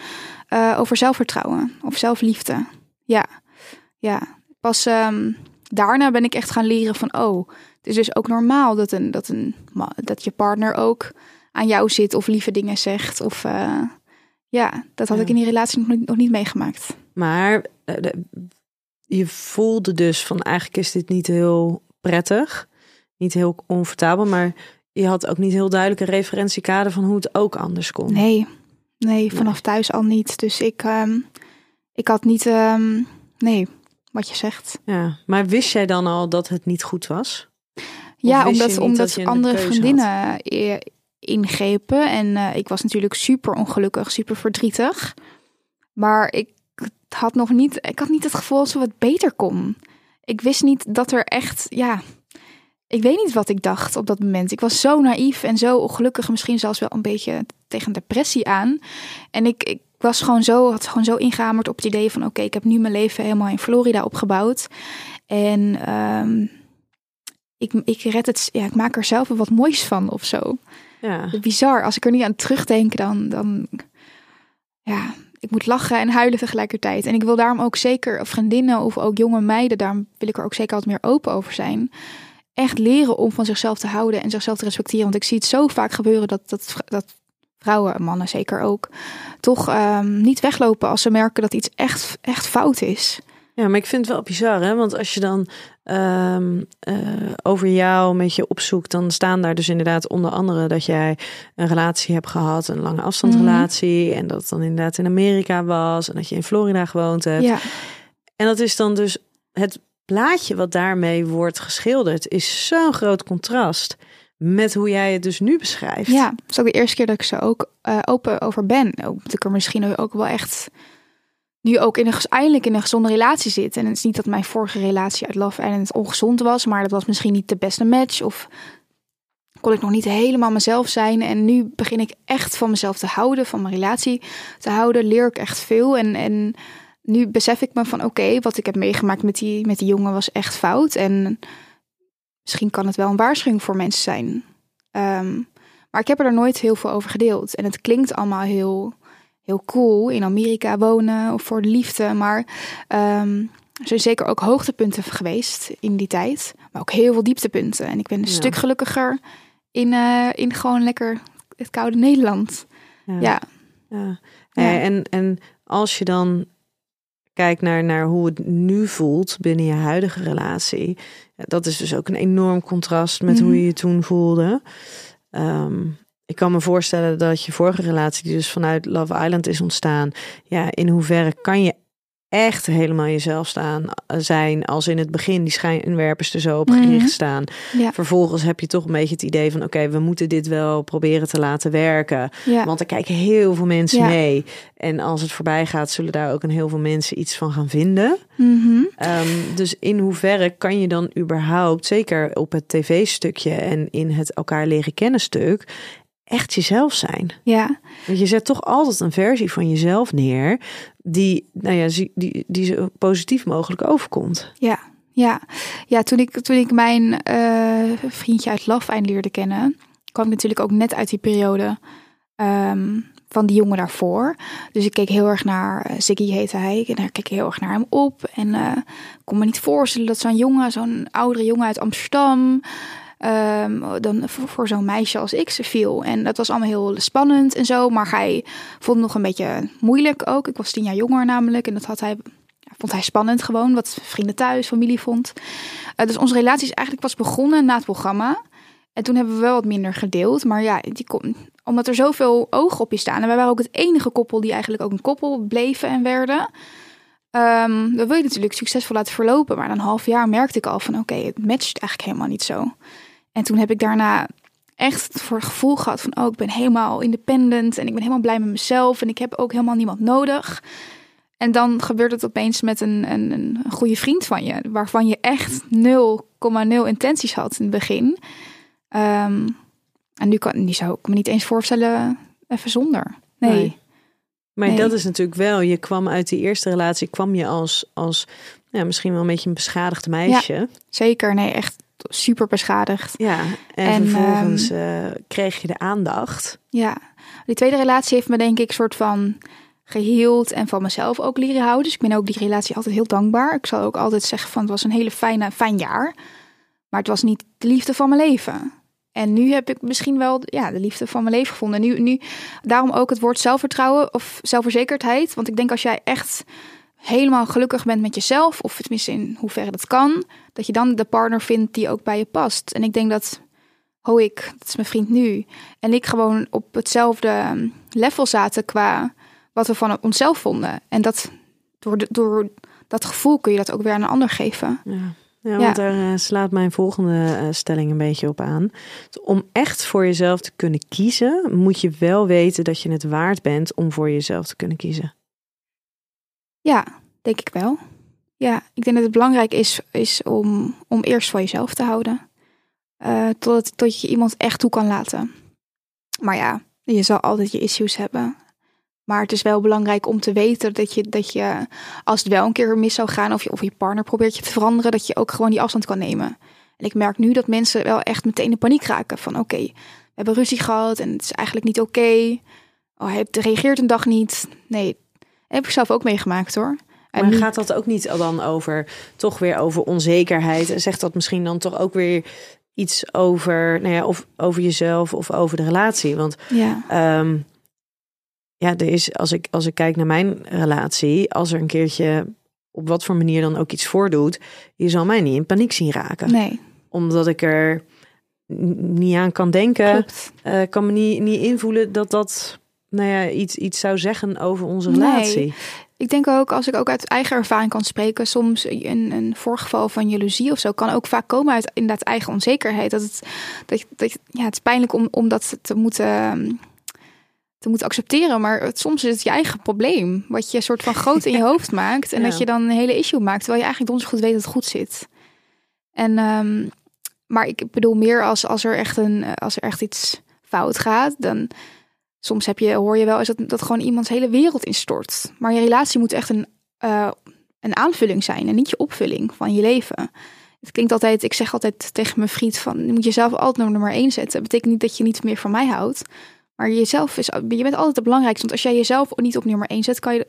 uh, over zelfvertrouwen. Of zelfliefde. Ja, ja. Pas um, daarna ben ik echt gaan leren van, oh, het is dus ook normaal dat, een, dat, een, dat je partner ook aan jou zit of lieve dingen zegt. Of uh, ja, dat had Ja. ik in die relatie nog niet, nog niet meegemaakt. Maar eh, je voelde dus van eigenlijk is dit niet heel prettig. Niet heel comfortabel, maar je had ook niet heel duidelijk een referentiekader van hoe het ook anders kon. Nee, nee, vanaf thuis al niet. Dus ik, ehm, ik had niet, ehm, nee, wat je zegt. Ja, maar wist jij dan al dat het niet goed was? Ja, omdat, omdat andere vriendinnen eh, ingrepen. En eh, ik was natuurlijk super ongelukkig, super verdrietig. Maar ik had nog niet, ik had niet het gevoel alsof het beter kon. Ik wist niet dat er echt, ja, ik weet niet wat ik dacht op dat moment. Ik was zo naïef en zo ongelukkig, misschien zelfs wel een beetje tegen depressie aan. En ik, ik was gewoon zo, had gewoon zo ingehamerd op het idee van, oké, ik heb nu mijn leven helemaal in Florida opgebouwd. En ehm, ik, ik red het, ja, ik maak er zelf wat moois van of zo. Ja, Bizar. Als ik er niet aan terugdenk, dan, dan ja, ik moet lachen en huilen tegelijkertijd. En ik wil daarom ook zeker vriendinnen of ook jonge meiden, daarom wil ik er ook zeker wat meer open over zijn. Echt leren om van zichzelf te houden en zichzelf te respecteren. Want ik zie het zo vaak gebeuren dat, dat, dat vrouwen, mannen zeker ook, toch ehm, niet weglopen als ze merken dat iets echt, echt fout is. Ja, maar ik vind het wel bizar, hè? Want als je dan ehm, eh, over jou een beetje opzoekt, dan staan daar dus inderdaad onder andere dat jij een relatie hebt gehad, een lange afstandsrelatie, en dat het dan inderdaad in Amerika was en dat je in Florida gewoond hebt. Ja, En dat is dan dus het plaatje wat daarmee wordt geschilderd, is zo'n groot contrast met hoe jij het dus nu beschrijft. Ja, het is ook de eerste keer dat ik zo ook eh, open over ben. Ook dat ik er misschien ook wel echt nu ook in een, eindelijk in een gezonde relatie zit. En het is niet dat mijn vorige relatie uit Love Island ongezond was, maar dat was misschien niet de beste match. Of kon ik nog niet helemaal mezelf zijn. En nu begin ik echt van mezelf te houden, van mijn relatie te houden. Leer ik echt veel. En, en nu besef ik me van oké, wat ik heb meegemaakt met die, met die jongen was echt fout. En misschien kan het wel een waarschuwing voor mensen zijn. Ehm, maar ik heb er nooit heel veel over gedeeld. En het klinkt allemaal heel, heel cool in Amerika wonen of voor de liefde. Maar ehm, er zijn zeker ook hoogtepunten geweest in die tijd. Maar ook heel veel dieptepunten. En ik ben een Ja. stuk gelukkiger in, eh, in gewoon lekker het koude Nederland. Ja, ja. Ja. En, en als je dan kijkt naar, naar hoe het nu voelt binnen je huidige relatie, dat is dus ook een enorm contrast met Mhm. hoe je je toen voelde. Ehm, ik kan me voorstellen dat je vorige relatie, die dus vanuit Love Island is ontstaan, ja, in hoeverre kan je echt helemaal jezelf staan eh, zijn als in het begin die schijnwerpers er zo op gericht Mhm. staan. Ja. Vervolgens heb je toch een beetje het idee van oké, we moeten dit wel proberen te laten werken. ja. Want er kijken heel veel mensen Ja. mee. En als het voorbij gaat, zullen daar ook een heel veel mensen iets van gaan vinden. Mhm. Ehm, dus in hoeverre kan je dan überhaupt, zeker op het tv-stukje en in het elkaar leren kennen stuk, echt jezelf zijn? ja. Want je zet toch altijd een versie van jezelf neer die, nou ja, die, die zo positief mogelijk overkomt. Ja, ja. ja toen, ik, toen ik mijn eh, vriendje uit Island leerde kennen, kwam ik natuurlijk ook net uit die periode ehm, van die jongen daarvoor. Dus ik keek heel erg naar, eh, Ziggy heette hij, en daar keek ik heel erg naar hem op. En ik kon me niet voorstellen dat zo'n jongen, zo'n oudere jongen uit Amsterdam, ehm, dan voor, zo'n meisje als ik ze viel. En dat was allemaal heel spannend en zo, maar hij vond het nog een beetje moeilijk ook. Ik was tien jaar jonger namelijk en dat had hij vond hij spannend gewoon, wat vrienden thuis, familie vond. Eh, dus onze relatie is eigenlijk pas begonnen na het programma. En toen hebben we wel wat minder gedeeld. Maar ja, die kon, omdat er zoveel ogen op je staan. En wij waren ook het enige koppel die eigenlijk ook een koppel bleven en werden. Ehm we wil je natuurlijk succesvol laten verlopen. Maar na een half jaar merkte ik al van oké, het matcht eigenlijk helemaal niet zo. En toen heb ik daarna echt het voor gevoel gehad van oh, ik ben helemaal independent. En ik ben helemaal blij met mezelf. En ik heb ook helemaal niemand nodig. En dan gebeurt het opeens met een, een, een goede vriend van je, waarvan je echt 0,0 intenties had in het begin. Ehm, en nu, kan, nu zou ik me niet eens voorstellen even zonder. Nee. Nee. Maar Nee. dat is natuurlijk wel, je kwam uit die eerste relatie, kwam je als, als ja, misschien wel een beetje een beschadigd meisje. Zeker, nee, echt super beschadigd. Ja, en, En, vervolgens eh, kreeg je de aandacht. Ja, die tweede relatie heeft me denk ik soort van geheeld en van mezelf ook leren houden. Dus ik ben ook die relatie altijd heel dankbaar. Ik zal ook altijd zeggen van het was een hele fijne, fijn jaar. Maar het was niet de liefde van mijn leven. En nu heb ik misschien wel ja, de liefde van mijn leven gevonden. En nu, nu, daarom ook het woord zelfvertrouwen of zelfverzekerdheid. Want ik denk als jij echt helemaal gelukkig bent met jezelf, of tenminste in hoeverre dat kan, dat je dan de partner vindt die ook bij je past. En ik denk dat Hoik, dat is mijn vriend nu, en ik gewoon op hetzelfde level zaten qua wat we van onszelf vonden. En dat door, de, door dat gevoel kun je dat ook weer aan een ander geven. Ja. Ja, Ja. want daar eh, slaat mijn volgende eh, stelling een beetje op aan. Om echt voor jezelf te kunnen kiezen, moet je wel weten dat je het waard bent om voor jezelf te kunnen kiezen. Ja, denk ik wel. Ja, ik denk dat het belangrijk is, is om, om eerst van jezelf te houden. Eh tot, tot je iemand echt toe kan laten. Maar ja, je zal altijd je issues hebben. Maar het is wel belangrijk om te weten dat je, dat je als het wel een keer mis zou gaan, of je, of je partner probeert je te veranderen, dat je ook gewoon die afstand kan nemen. En ik merk nu dat mensen wel echt meteen in paniek raken. Van oké, we hebben ruzie gehad en het is eigenlijk niet oké. Oh, hij reageert een dag niet. Nee, dat heb ik zelf ook meegemaakt hoor. En Maar gaat dat ook niet dan over, toch weer over onzekerheid? En zegt dat misschien dan toch ook weer iets over, nou ja, of over jezelf of over de relatie? Want ja, Ehm, ja, er is, als ik, als ik kijk naar mijn relatie, als er een keertje op wat voor manier dan ook iets voordoet, je zal mij niet in paniek zien raken. nee, Omdat ik er niet aan kan denken, eh, kan me niet, niet invoelen dat dat nou ja, iets, iets zou zeggen over onze Nee. Ik denk ook, als ik ook uit eigen ervaring kan spreken, soms een, een voorgeval van jaloezie of zo kan ook vaak komen uit inderdaad eigen onzekerheid. Dat het, dat, dat, ja, het is pijnlijk om, om dat te moeten, te moeten accepteren, maar het, soms is het je eigen probleem, wat je soort van groot in je hoofd maakt en Ja. dat je dan een hele issue maakt, terwijl je eigenlijk donders goed weet dat het goed zit. En, ehm, maar ik bedoel meer als, als, er echt een, als er echt iets fout gaat, dan soms heb je, hoor je wel eens dat, dat gewoon iemands hele wereld instort. Maar je relatie moet echt een, eh, een aanvulling zijn en niet je opvulling van je leven. Het klinkt altijd, ik zeg altijd tegen mijn vriend van, je moet jezelf altijd naar nummer één zetten. Dat betekent niet dat je niet meer van mij houdt. Maar jezelf is, je bent altijd het belangrijkste. Want als jij jezelf niet op nummer één zet, kan je,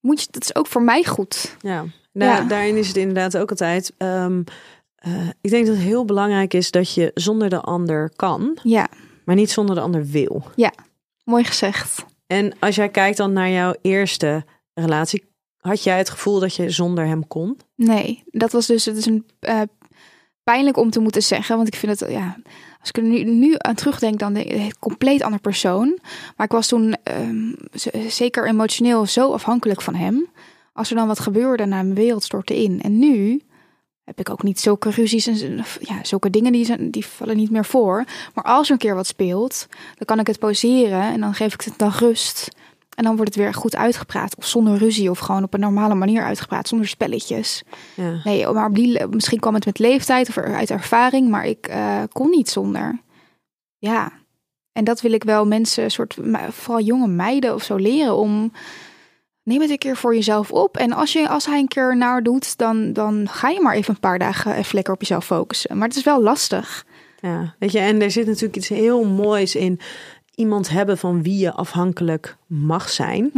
moet je, dat is ook voor mij goed. Ja, daar, Ja. daarin is het inderdaad ook altijd. ehm, eh, ik denk dat het heel belangrijk is dat je zonder de ander kan, Ja, maar niet zonder de ander wil. Mooi gezegd. En als jij kijkt dan naar jouw eerste relatie, had jij het gevoel dat je zonder hem kon? Nee, dat was dus, het is een eh, pijnlijk om te moeten zeggen, want ik vind het, ja, als ik er nu, nu aan terugdenk, dan een compleet ander persoon. Maar ik was toen ehm, zeker emotioneel zo afhankelijk van hem. Als er dan wat gebeurde, nou, mijn wereld stortte in. En nu heb ik ook niet zulke ruzies en ja, zulke dingen die, zijn, die vallen niet meer voor. Maar als er een keer wat speelt, dan kan ik het pauzeren en dan geef ik het dan rust. En dan wordt het weer goed uitgepraat. Of zonder ruzie. Of gewoon op een normale manier uitgepraat. Zonder spelletjes. Ja. Nee, maar op die, misschien kwam het met leeftijd of uit ervaring. Maar ik eh, kon niet zonder. Ja. En dat wil ik wel mensen, soort, vooral jonge meiden of zo leren. Om, neem het een keer voor jezelf op. En als, je, als hij een keer naar doet, dan, dan ga je maar even een paar dagen even lekker op jezelf focussen. Maar het is wel lastig. Ja, weet je, en er zit natuurlijk iets heel moois in iemand hebben van wie je afhankelijk mag zijn.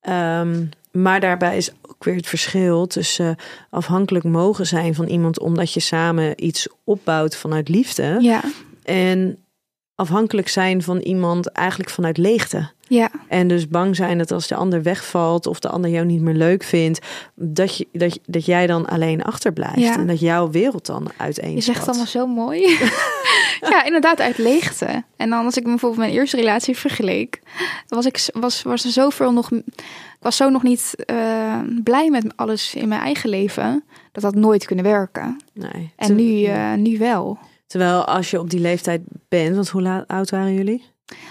Ehm, maar daarbij is ook weer het verschil tussen afhankelijk mogen zijn van iemand omdat je samen iets opbouwt vanuit liefde Ja, en afhankelijk zijn van iemand eigenlijk vanuit leegte. ja, En dus bang zijn dat als de ander wegvalt of de ander jou niet meer leuk vindt, dat, je, dat, dat jij dan alleen achterblijft. Ja. En dat jouw wereld dan uiteen je zegt allemaal zo mooi. ja, inderdaad, uit leegte. En dan als ik bijvoorbeeld mijn eerste relatie vergeleek, was ik was, was er zoveel nog. Ik was zo nog niet eh, blij met alles in mijn eigen leven. Dat dat nooit kunnen werken. Nee. En nu, eh, nu wel. Terwijl als je op die leeftijd bent, want hoe oud waren jullie?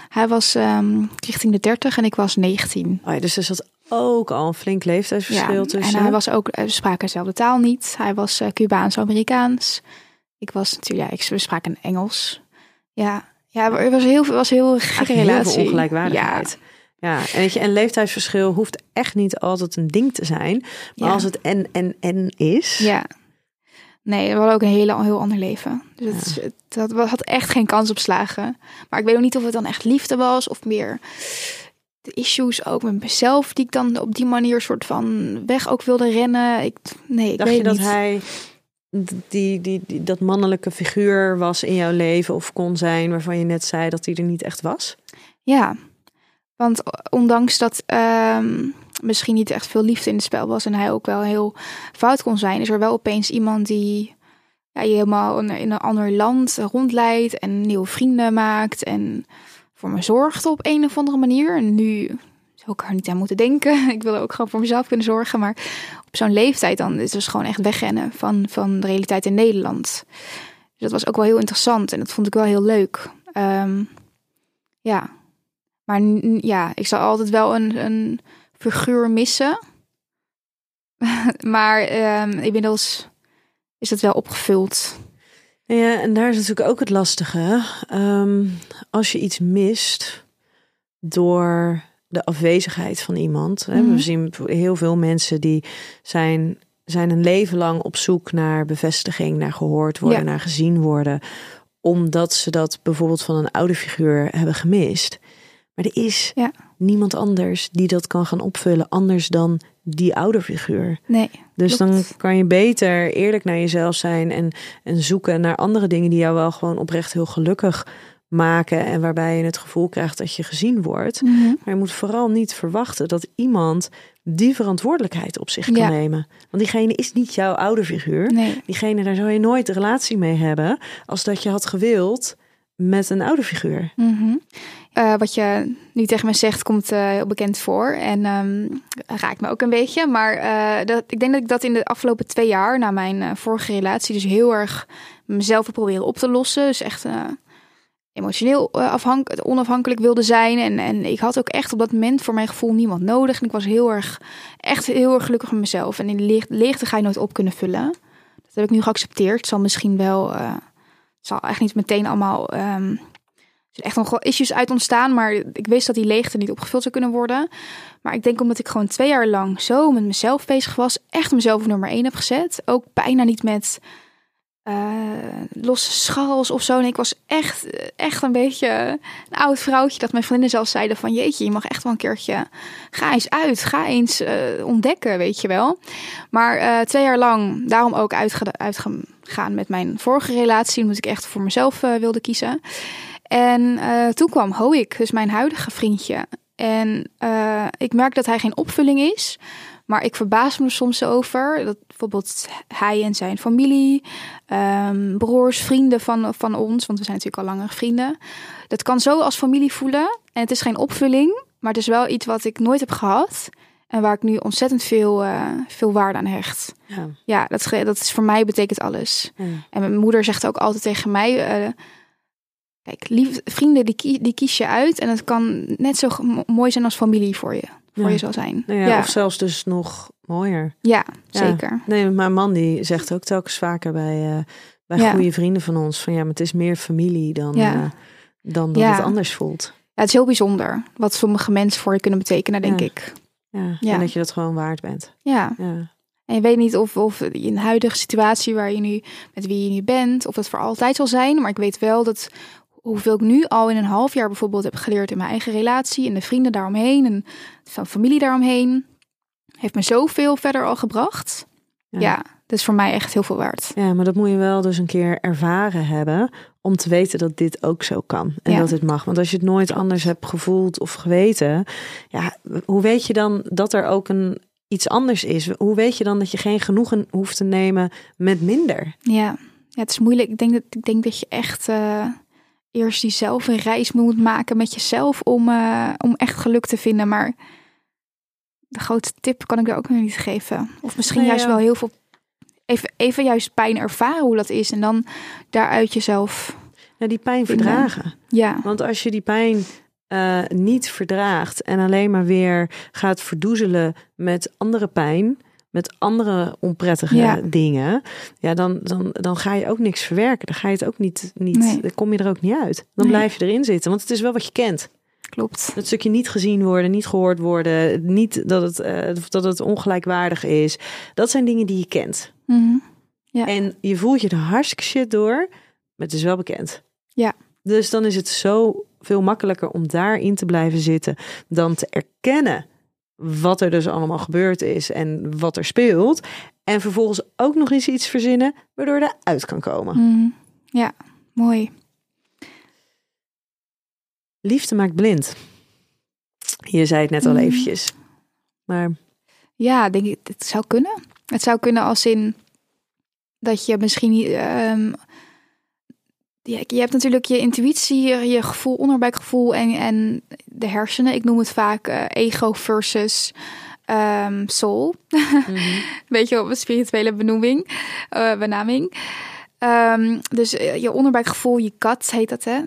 Hij was ehm, richting de 30 en ik was 19. Oh ja, dus er zat ook al een flink leeftijdsverschil Ja, tussen. en hij was ook, eh, we spraken dezelfde taal niet. Hij was eh, Cubaans-Amerikaans. Ik was natuurlijk, ja, ik, we spraken Engels. Ja, ja, er was heel, was heel gekke Eigenlijk heel veel relatie. ongelijkwaardigheid. Ja, en weet je, en leeftijdsverschil hoeft echt niet altijd een ding te zijn. Maar Ja. als het en en en is. Ja. Nee, we hadden ook een hele, heel ander leven. Dus het, het had, echt geen kans op slagen. Maar ik weet ook niet of het dan echt liefde was of meer de issues ook met mezelf die ik dan op die manier soort van weg ook wilde rennen. Ik, nee, ik Dacht weet je dat niet. hij die, die, die, dat mannelijke figuur was in jouw leven of kon zijn waarvan je net zei dat hij er niet echt was? Ja, want ondanks dat ehm, misschien niet echt veel liefde in het spel was en hij ook wel heel fout kon zijn, is er wel opeens iemand die ja, je helemaal in, een ander land rondleidt en nieuwe vrienden maakt en voor me zorgt op een of andere manier. En nu zou ik er niet aan moeten denken. Ik wil ook gewoon voor mezelf kunnen zorgen, maar op zo'n leeftijd dan is het dus gewoon echt wegrennen van, van de realiteit in Nederland. Dus dat was ook wel heel interessant en dat vond ik wel heel leuk. Ehm, ja, maar ja, ik zal altijd wel een, een figuur missen. maar ehm, inmiddels is dat wel opgevuld. Ja, en daar is natuurlijk ook het lastige. Ehm, als je iets mist door de afwezigheid van iemand. Hè, Mhm. We zien heel veel mensen die zijn, zijn een leven lang op zoek naar bevestiging, naar gehoord worden, Ja. naar gezien worden. Omdat ze dat bijvoorbeeld van een oude figuur hebben gemist. Maar er is Ja. Niemand anders die dat kan gaan opvullen, anders dan die oude figuur. Nee, Dus Klopt. dan kan je beter eerlijk naar jezelf zijn en, en zoeken naar andere dingen die jou wel gewoon oprecht heel gelukkig maken. En waarbij je het gevoel krijgt dat je gezien wordt. Mhm. Maar je moet vooral niet verwachten dat iemand die verantwoordelijkheid op zich kan Ja. nemen. Want diegene is niet jouw oude figuur. nee. Diegene, daar zou je nooit een relatie mee hebben als dat je had gewild met een oude figuur. Mhm. Eh, wat je nu tegen me zegt, komt eh, heel bekend voor. En ehm, raakt me ook een beetje. Maar eh, dat, ik denk dat ik dat in de afgelopen twee jaar, na mijn vorige relatie, dus heel erg mezelf heb proberen op te lossen. Dus echt emotioneel afhank- onafhankelijk wilde zijn. En, en ik had ook echt op dat moment voor mijn gevoel niemand nodig. En ik was heel erg, echt heel erg gelukkig met mezelf. En in de leeg- leegte ga je nooit op kunnen vullen. Dat heb ik nu geaccepteerd. Het zal misschien wel, het zal echt niet meteen allemaal... ehm, zijn echt nog wel issues uit ontstaan, maar ik wist dat die leegte niet opgevuld zou kunnen worden. Maar ik denk omdat ik gewoon twee jaar lang zo met mezelf bezig was, echt mezelf nummer één heb gezet. Ook bijna niet met eh, losse scharrels of zo. En ik was echt, echt een beetje een oud vrouwtje dat mijn vriendinnen zelfs zeiden van jeetje, je mag echt wel een keertje, ga eens uit, ga eens eh, ontdekken, weet je wel. Maar eh, twee jaar lang daarom ook uitge- uitgegaan met mijn vorige relatie, omdat ik echt voor mezelf wilde kiezen. En eh, toen kwam Hoik, dus mijn huidige vriendje. En eh, ik merk dat hij geen opvulling is. Maar ik verbaas me er soms over. Dat bijvoorbeeld hij en zijn familie, ehm, broers, vrienden van, van ons. Want we zijn natuurlijk al langer vrienden. Dat kan zo als familie voelen. En het is geen opvulling. Maar het is wel iets wat ik nooit heb gehad. En waar ik nu ontzettend veel, eh, veel waarde aan hecht. Ja. Ja, dat, dat is voor mij betekent alles. Ja. En mijn moeder zegt ook altijd tegen mij: Kijk, lief, vrienden die, kie- die kies je uit. En het kan net zo mo- mooi zijn als familie voor je. Voor Ja. je zal zijn. Nou ja, ja, Of zelfs dus nog mooier. ja, Ja. zeker. Nee, mijn man die zegt ook telkens vaker bij, eh, bij goede vrienden van ons van ja, maar het is meer familie dan, Ja. eh, dan dat het anders voelt. Ja, het is heel bijzonder wat sommige mensen voor je kunnen betekenen, denk ik. Ja. En dat je dat gewoon waard bent. Ja. Ja. En je weet niet of, of in de huidige situatie waar je nu, met wie je nu bent, of dat voor altijd zal zijn. Maar ik weet wel dat hoeveel ik nu al in een half jaar bijvoorbeeld heb geleerd in mijn eigen relatie en de vrienden daaromheen en van familie daaromheen, heeft me zoveel verder al gebracht. Ja. Ja, dat is voor mij echt heel veel waard. Ja, maar dat moet je wel dus een keer ervaren hebben om te weten dat dit ook zo kan en Ja. dat het mag. Want als je het nooit anders hebt gevoeld of geweten, ja, hoe weet je dan dat er ook een iets anders is? Hoe weet je dan dat je geen genoegen hoeft te nemen met minder? Ja, ja het is moeilijk. Ik denk dat, ik denk dat je echt eh, eerst die zelf een reis moet maken met jezelf om, eh, om echt geluk te vinden. Maar de grote tip kan ik er ook nog niet geven. Of misschien Nou juist wel heel veel. Even, even juist pijn ervaren hoe dat is. En dan daaruit jezelf. Die pijn Vinden. verdragen. Ja, Want als je die pijn eh, niet verdraagt en alleen maar weer gaat verdoezelen met andere pijn, met andere onprettige Ja. dingen, ja, dan, dan, dan ga je ook niks verwerken. Dan ga je het ook niet, niet Nee. dan kom je er ook niet uit. Dan Nee. blijf je erin zitten, want het is wel wat je kent. klopt. Dat stukje niet gezien worden, niet gehoord worden, niet dat het, eh, dat het ongelijkwaardig is. Dat zijn dingen die je kent. Mhm. Ja. En je voelt je er hartstikke shit door, maar het is wel bekend. Ja. Dus dan is het zo veel makkelijker om daarin te blijven zitten dan te erkennen wat er dus allemaal gebeurd is en wat er speelt. En vervolgens ook nog eens iets verzinnen waardoor je eruit kan komen. Mhm. Ja, mooi. Liefde maakt blind. Je zei het net al Mm. eventjes. Maar Ja, denk ik, het zou kunnen. Het zou kunnen als in dat je misschien niet. Ja, je hebt natuurlijk je intuïtie, je, je gevoel, onderbuikgevoel en, en de hersenen. Ik noem het vaak eh, ego versus ehm, soul. Weet je, op een spirituele benoeming, eh, benaming. Ehm, dus eh, je onderbuikgevoel, je gut heet dat, hè?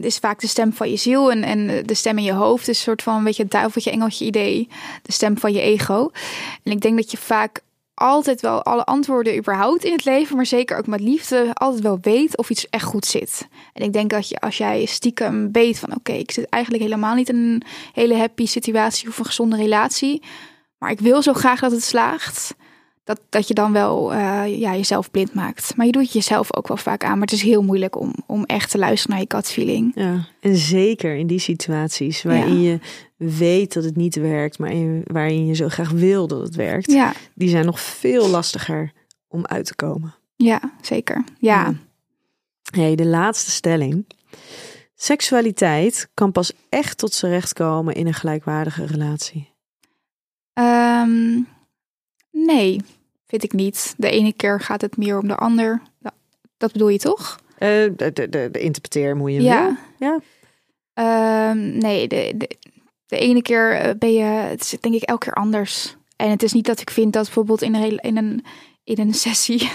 is vaak de stem van je ziel en, en de stem in je hoofd is een soort van een beetje duiveltje, engeltje idee. De stem van je ego. En ik denk dat je vaak altijd wel alle antwoorden überhaupt in het leven, maar zeker ook met liefde, altijd wel weet of iets echt goed zit. En ik denk dat je als jij stiekem weet van oké, ik zit eigenlijk helemaal niet in een hele happy situatie of een gezonde relatie, maar ik wil zo graag dat het slaagt. Dat, dat je dan wel eh, ja, jezelf blind maakt. Maar je doet het jezelf ook wel vaak aan. Maar het is heel moeilijk om, om echt te luisteren naar je gut feeling. ja, en zeker in die situaties waarin je weet dat het niet werkt, maar in- waarin je zo graag wil dat het werkt, Ja, die zijn nog veel lastiger om uit te komen. ja zeker. Ja. Ja. Hey, de laatste stelling. Seksualiteit kan pas echt tot zijn recht komen in een gelijkwaardige relatie. Ehm, nee, vind ik niet. De ene keer gaat het meer om de ander. Dat bedoel je toch? Eh, de, de, de, de interpreteer moet je Ja. Ja. Ehm, nee, de, de, de ene keer eh, ben je, het is denk ik elke keer anders. En het is niet dat ik vind dat bijvoorbeeld in een, in een, in een sessie,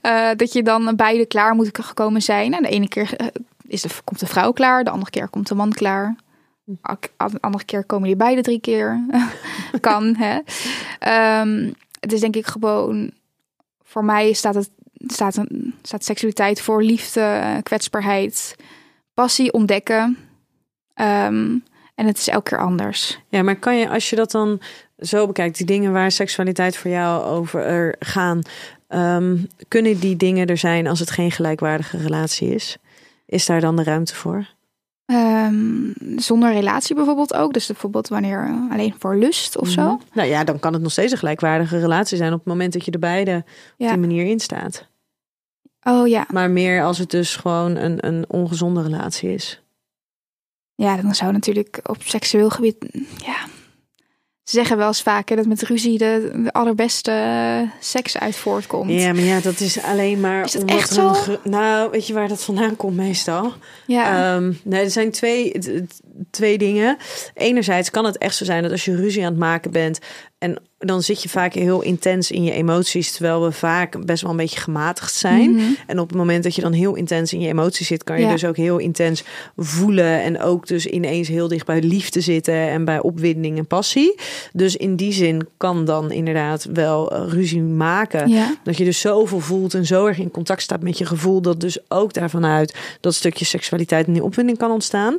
eh, dat je dan beide klaar moet gekomen zijn. En de ene keer is de, komt de vrouw klaar, de andere keer komt de man klaar. De andere keer komen die beide drie keer. kan, hè. Ehm, het is denk ik gewoon, voor mij staat het, staat, een, staat seksualiteit voor liefde, kwetsbaarheid, passie, ontdekken. Ehm, en het is elke keer anders. ja, maar kan je, als je dat dan zo bekijkt, die dingen waar seksualiteit voor jou over er gaan, ehm, kunnen die dingen er zijn als het geen gelijkwaardige relatie is? Is daar dan de ruimte voor? Ehm, zonder relatie bijvoorbeeld ook. Dus bijvoorbeeld wanneer eh, alleen voor lust of zo. Mhm. Nou ja, dan kan het nog steeds een gelijkwaardige relatie zijn op het moment dat je er beide op die manier in staat. Oh ja. Maar meer als het dus gewoon een, een ongezonde relatie is. Ja, dan zou natuurlijk op seksueel gebied. Ja. Ze zeggen wel eens vaker dat met ruzie de, de allerbeste eh, seks uit voortkomt. Ja, maar ja, dat is alleen maar Is dat omdat echt zo? Nou, weet je waar dat vandaan komt meestal? Ja. Ehm, nee, er zijn twee, twee dingen. Enerzijds kan het echt zo zijn dat als je ruzie aan het maken bent... en dan zit je vaak heel intens in je emoties... terwijl we vaak best wel een beetje gematigd zijn. Mhm. En op het moment dat je dan heel intens in je emoties zit... kan je Ja. dus ook heel intens voelen... en ook dus ineens heel dicht bij liefde zitten... en bij opwinding en passie. Dus in die zin kan dan inderdaad wel eh, ruzie maken... ja. Dat je dus zoveel voelt en zo erg in contact staat met je gevoel, dat dus ook daarvan uit dat stukje seksualiteit en die opwinding kan ontstaan.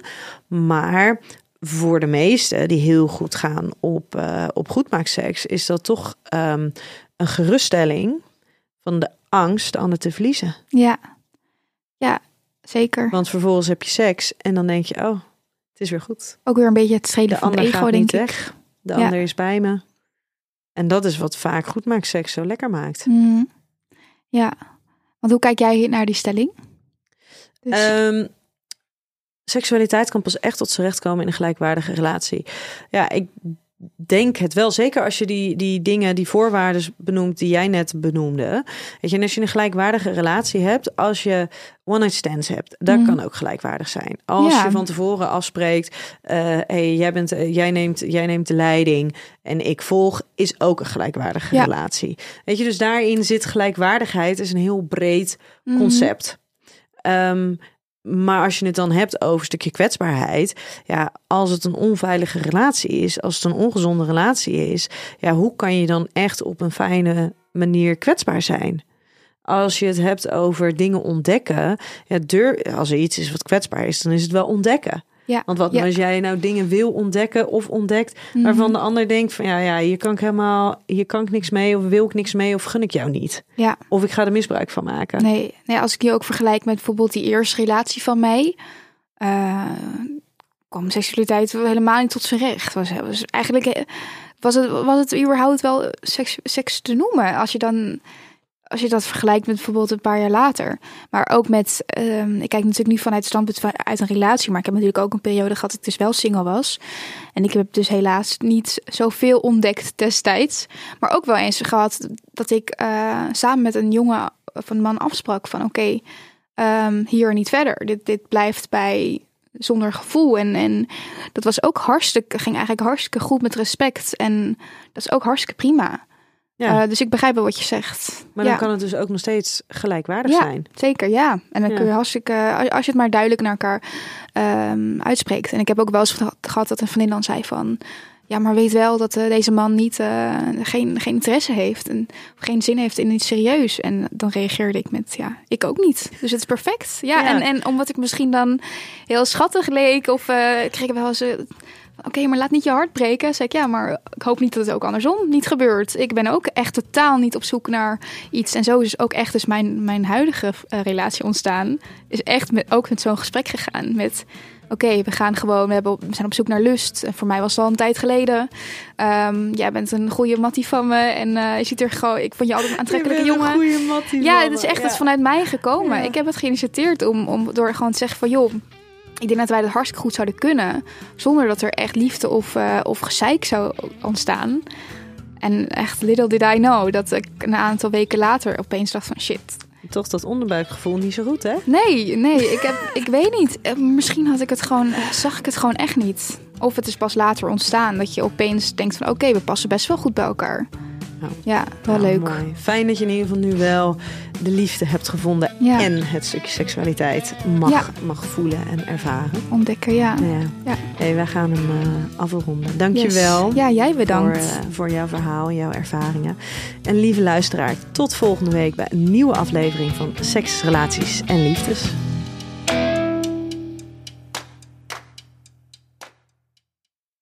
Maar voor de meesten die heel goed gaan op, eh op goedmaakseks, is dat toch ehm, een geruststelling van de angst de ander te verliezen. Ja. Ja, zeker. Want vervolgens heb je seks en dan denk je, oh, het is weer goed. Ook weer een beetje het strelen De van ander ego, denk niet ik. weg. De Ja. ander is bij me. En dat is wat vaak goedmaakseks zo lekker maakt. Mhm. Ja. Want hoe kijk jij naar die stelling? Dus, Ehm, seksualiteit kan pas echt tot zijn recht komen in een gelijkwaardige relatie. Ja, ik denk het wel. Zeker als je die, die dingen, die voorwaarden benoemt die jij net benoemde. Weet je, en als je een gelijkwaardige relatie hebt, als je one-night stands hebt, dat Mhm. kan ook gelijkwaardig zijn. Als Ja. je van tevoren afspreekt, eh hey, jij, bent, eh, jij, neemt, jij neemt de leiding en ik volg, is ook een gelijkwaardige Ja. relatie. Weet je, dus daarin zit gelijkwaardigheid, is een heel breed mhm. concept. Ehm, maar als je het dan hebt over een stukje kwetsbaarheid, ja, als het een onveilige relatie is, als het een ongezonde relatie is, ja, hoe kan je dan echt op een fijne manier kwetsbaar zijn? Als je het hebt over dingen ontdekken, ja, als er iets is wat kwetsbaar is, dan is het wel ontdekken. Ja. Want wat ja. als jij nou dingen wil ontdekken of ontdekt, Mhm. waarvan de ander denkt van ja, ja, hier kan ik helemaal, hier kan ik niks mee, of wil ik niks mee, of gun ik jou niet. Ja, Of ik ga er misbruik van maken. nee, nee, als ik je ook vergelijk met bijvoorbeeld die eerste relatie van mij, eh, kwam seksualiteit helemaal niet tot zijn recht. Was, was eigenlijk eh, was het, was het überhaupt wel seks, seks te noemen als je dan als je dat vergelijkt met bijvoorbeeld een paar jaar later. Maar ook met, ehm, ik kijk natuurlijk nu vanuit het standpunt van uit een relatie, maar ik heb natuurlijk ook een periode gehad dat ik dus wel single was. En ik heb dus helaas niet zoveel ontdekt destijds. Maar ook wel eens gehad dat ik eh, samen met een jongen of een man afsprak van oké, ehm, hier niet verder. Dit, dit blijft bij zonder gevoel. En, en dat was ook hartstikke, ging eigenlijk hartstikke goed met respect. En dat is ook hartstikke prima. Ja, Eh, dus ik begrijp wel wat je zegt. maar dan kan het dus ook nog steeds gelijkwaardig Ja. zijn. zeker, ja. En dan kun je hartstikke, als- als je het maar duidelijk naar elkaar ehm, uitspreekt. En ik heb ook wel eens geha- gehad dat een vriendin dan zei van... Ja, maar weet wel dat eh, deze man niet, eh, geen, geen interesse heeft en geen zin heeft in iets serieus. En dan reageerde ik met, ja, ik ook niet. Dus het is perfect. Ja. En, en omdat ik misschien dan heel schattig leek of kreeg ik wel eens... Oké, maar laat niet je hart breken. Zeg ik, ja, maar ik hoop niet dat het ook andersom niet gebeurt. Ik ben ook echt totaal niet op zoek naar iets. En zo is ook echt dus mijn, mijn huidige eh, relatie ontstaan. Is echt met, ook met zo'n gesprek gegaan. Met, oké, we gaan gewoon, we, hebben, we zijn op zoek naar lust. En voor mij was het al een tijd geleden. Ehm, jij bent een goede mattie van me. En eh, je ziet er gewoon, ik vond je altijd een aantrekkelijke jongen. Ja, het is echt het vanuit mij gekomen. Ja. Ik heb het geïnitieerd om, om door gewoon te zeggen van joh, ik denk dat wij dat hartstikke goed zouden kunnen. Zonder dat er echt liefde of, eh, of gezeik zou ontstaan. En echt little did I know dat ik een aantal weken later opeens dacht van shit. Toch dat onderbuikgevoel niet zo goed, hè? Nee, nee, ik, heb, ik weet niet. Eh, Misschien had ik het gewoon, eh, zag ik het gewoon echt niet. Of het is pas later ontstaan dat je opeens denkt van oké, we passen best wel goed bij elkaar. Nou, Ja, wel Nou, leuk. mooi. Fijn dat je in ieder geval nu wel de liefde hebt gevonden Ja. en het stukje seksualiteit mag, Ja. mag voelen en ervaren. Ontdekken, ja. Nou ja. Ja. Hey, wij gaan hem eh afronden. Dankjewel. Yes. Ja, jij bedankt. Voor, eh, voor jouw verhaal, jouw ervaringen. En lieve luisteraar, tot volgende week bij een nieuwe aflevering van Seks, Relaties en Liefdes.